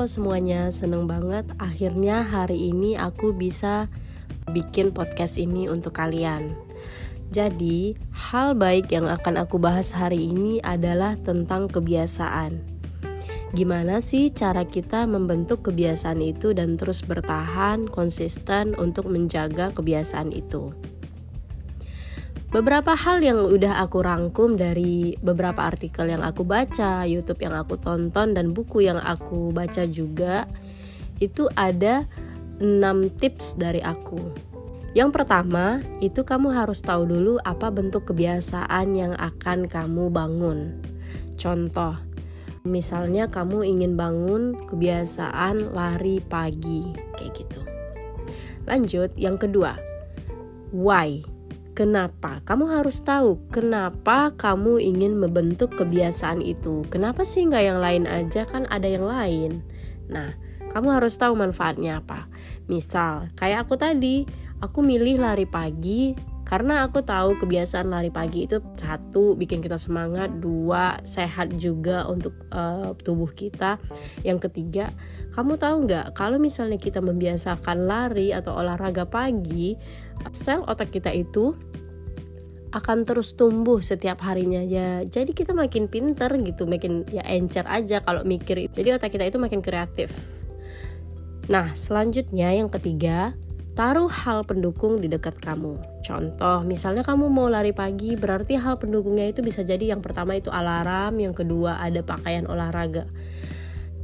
Halo semuanya, seneng banget akhirnya hari ini aku bisa bikin podcast ini untuk kalian. Jadi, hal baik yang akan aku bahas hari ini adalah tentang kebiasaan. Gimana sih cara kita membentuk kebiasaan itu dan terus bertahan konsisten untuk menjaga kebiasaan itu? Beberapa hal yang udah aku rangkum dari beberapa artikel yang aku baca, YouTube yang aku tonton dan buku yang aku baca juga itu ada 6 tips dari aku. Yang pertama, itu kamu harus tahu dulu apa bentuk kebiasaan yang akan kamu bangun. Contoh, misalnya kamu ingin bangun kebiasaan lari pagi, kayak gitu. Lanjut, yang kedua, why? Kenapa? Kamu harus tahu kenapa kamu ingin membentuk kebiasaan itu. Kenapa sih nggak yang lain aja? Kan ada yang lain. Nah, kamu harus tahu manfaatnya apa. Misal, kayak aku tadi, aku milih lari pagi karena aku tahu kebiasaan lari pagi itu satu bikin kita semangat, dua sehat juga untuk uh, tubuh kita. Yang ketiga, kamu tahu nggak kalau misalnya kita membiasakan lari atau olahraga pagi, sel otak kita itu akan terus tumbuh setiap harinya ya jadi kita makin pinter gitu makin ya encer aja kalau mikir. Jadi otak kita itu makin kreatif. Nah selanjutnya yang ketiga taruh hal pendukung di dekat kamu. Contoh misalnya kamu mau lari pagi berarti hal pendukungnya itu bisa jadi yang pertama itu alarm yang kedua ada pakaian olahraga.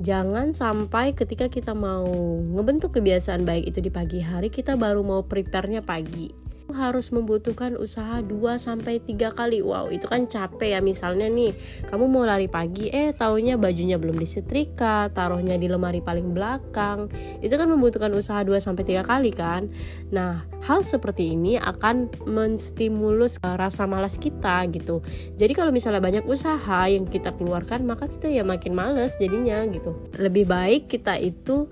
Jangan sampai ketika kita mau ngebentuk kebiasaan baik itu di pagi hari kita baru mau prepare-nya pagi harus membutuhkan usaha 2 sampai 3 kali. Wow, itu kan capek ya. Misalnya nih, kamu mau lari pagi eh taunya bajunya belum disetrika, taruhnya di lemari paling belakang. Itu kan membutuhkan usaha 2 sampai 3 kali kan. Nah, hal seperti ini akan menstimulus uh, rasa malas kita gitu. Jadi kalau misalnya banyak usaha yang kita keluarkan, maka kita ya makin males jadinya gitu. Lebih baik kita itu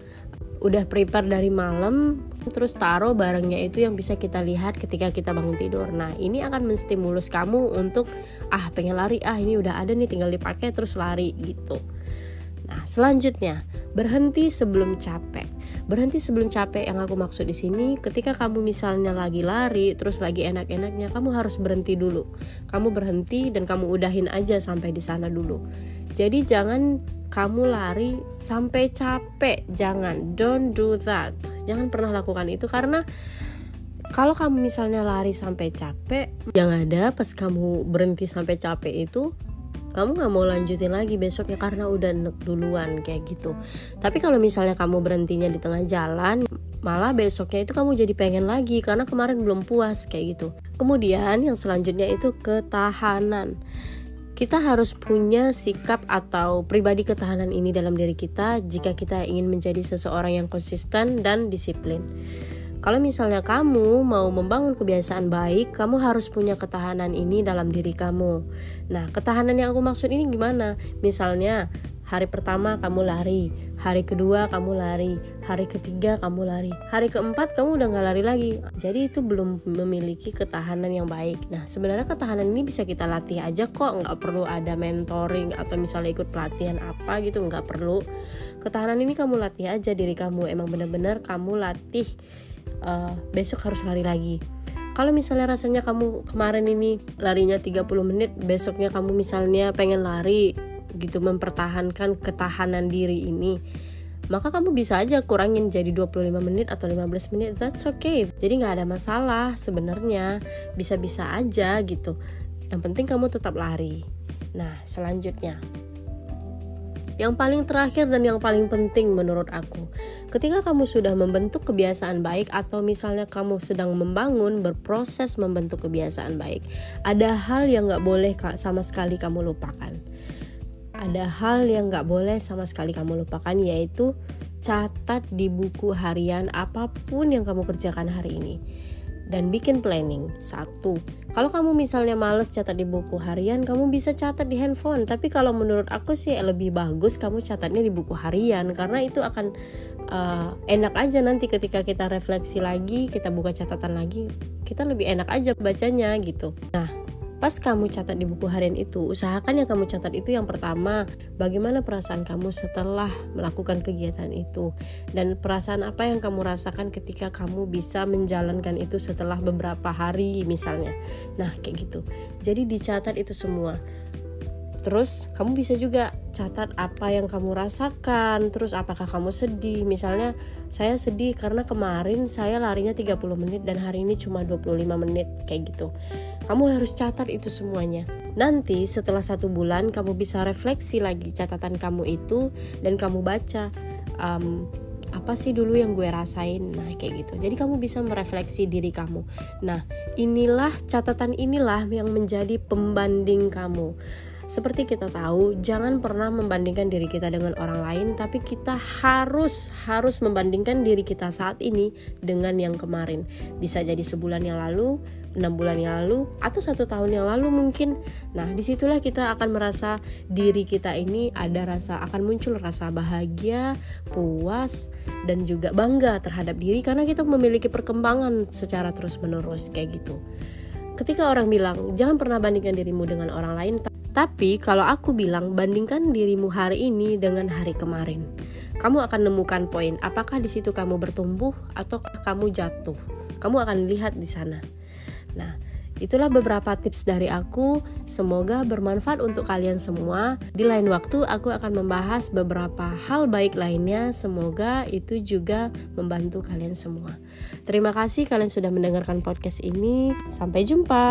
udah prepare dari malam terus taruh barangnya itu yang bisa kita lihat ketika kita bangun tidur. Nah ini akan menstimulus kamu untuk ah pengen lari. Ah ini udah ada nih tinggal dipakai terus lari gitu. Nah selanjutnya berhenti sebelum capek. Berhenti sebelum capek yang aku maksud di sini ketika kamu misalnya lagi lari terus lagi enak-enaknya kamu harus berhenti dulu. Kamu berhenti dan kamu udahin aja sampai di sana dulu. Jadi jangan kamu lari sampai capek. Jangan. Don't do that jangan pernah lakukan itu karena kalau kamu misalnya lari sampai capek yang ada pas kamu berhenti sampai capek itu kamu nggak mau lanjutin lagi besoknya karena udah enek duluan kayak gitu. Tapi kalau misalnya kamu berhentinya di tengah jalan malah besoknya itu kamu jadi pengen lagi karena kemarin belum puas kayak gitu. Kemudian yang selanjutnya itu ketahanan kita harus punya sikap atau pribadi ketahanan ini dalam diri kita jika kita ingin menjadi seseorang yang konsisten dan disiplin. Kalau misalnya kamu mau membangun kebiasaan baik, kamu harus punya ketahanan ini dalam diri kamu. Nah, ketahanan yang aku maksud ini gimana? Misalnya, hari pertama kamu lari, hari kedua kamu lari, hari ketiga kamu lari, hari keempat kamu udah nggak lari lagi. Jadi itu belum memiliki ketahanan yang baik. Nah, sebenarnya ketahanan ini bisa kita latih aja kok, nggak perlu ada mentoring atau misalnya ikut pelatihan apa gitu, nggak perlu. Ketahanan ini kamu latih aja diri kamu. Emang bener-bener kamu latih uh, besok harus lari lagi kalau misalnya rasanya kamu kemarin ini larinya 30 menit besoknya kamu misalnya pengen lari gitu mempertahankan ketahanan diri ini maka kamu bisa aja kurangin jadi 25 menit atau 15 menit. That's okay. Jadi nggak ada masalah sebenarnya. Bisa-bisa aja gitu. Yang penting kamu tetap lari. Nah selanjutnya. Yang paling terakhir dan yang paling penting menurut aku, ketika kamu sudah membentuk kebiasaan baik atau misalnya kamu sedang membangun berproses membentuk kebiasaan baik, ada hal yang nggak boleh sama sekali kamu lupakan. Ada hal yang nggak boleh sama sekali kamu lupakan yaitu catat di buku harian apa pun yang kamu kerjakan hari ini dan bikin planning. Satu, kalau kamu misalnya males catat di buku harian, kamu bisa catat di handphone. Tapi kalau menurut aku sih lebih bagus kamu catatnya di buku harian karena itu akan uh, enak aja nanti ketika kita refleksi lagi, kita buka catatan lagi, kita lebih enak aja bacanya gitu. Nah, Pas kamu catat di buku harian itu, usahakan yang kamu catat itu yang pertama, bagaimana perasaan kamu setelah melakukan kegiatan itu dan perasaan apa yang kamu rasakan ketika kamu bisa menjalankan itu setelah beberapa hari misalnya. Nah, kayak gitu. Jadi dicatat itu semua. Terus kamu bisa juga catat apa yang kamu rasakan, terus apakah kamu sedih. Misalnya saya sedih karena kemarin saya larinya 30 menit dan hari ini cuma 25 menit kayak gitu. Kamu harus catat itu semuanya. Nanti setelah satu bulan kamu bisa refleksi lagi catatan kamu itu dan kamu baca um, apa sih dulu yang gue rasain nah kayak gitu jadi kamu bisa merefleksi diri kamu nah inilah catatan inilah yang menjadi pembanding kamu seperti kita tahu, jangan pernah membandingkan diri kita dengan orang lain, tapi kita harus harus membandingkan diri kita saat ini dengan yang kemarin. Bisa jadi sebulan yang lalu, enam bulan yang lalu, atau satu tahun yang lalu mungkin. Nah, di situlah kita akan merasa diri kita ini ada rasa akan muncul rasa bahagia, puas, dan juga bangga terhadap diri karena kita memiliki perkembangan secara terus menerus kayak gitu. Ketika orang bilang jangan pernah bandingkan dirimu dengan orang lain, tapi kalau aku bilang bandingkan dirimu hari ini dengan hari kemarin. Kamu akan nemukan poin apakah di situ kamu bertumbuh atau kamu jatuh. Kamu akan lihat di sana. Nah, itulah beberapa tips dari aku. Semoga bermanfaat untuk kalian semua. Di lain waktu aku akan membahas beberapa hal baik lainnya. Semoga itu juga membantu kalian semua. Terima kasih kalian sudah mendengarkan podcast ini. Sampai jumpa.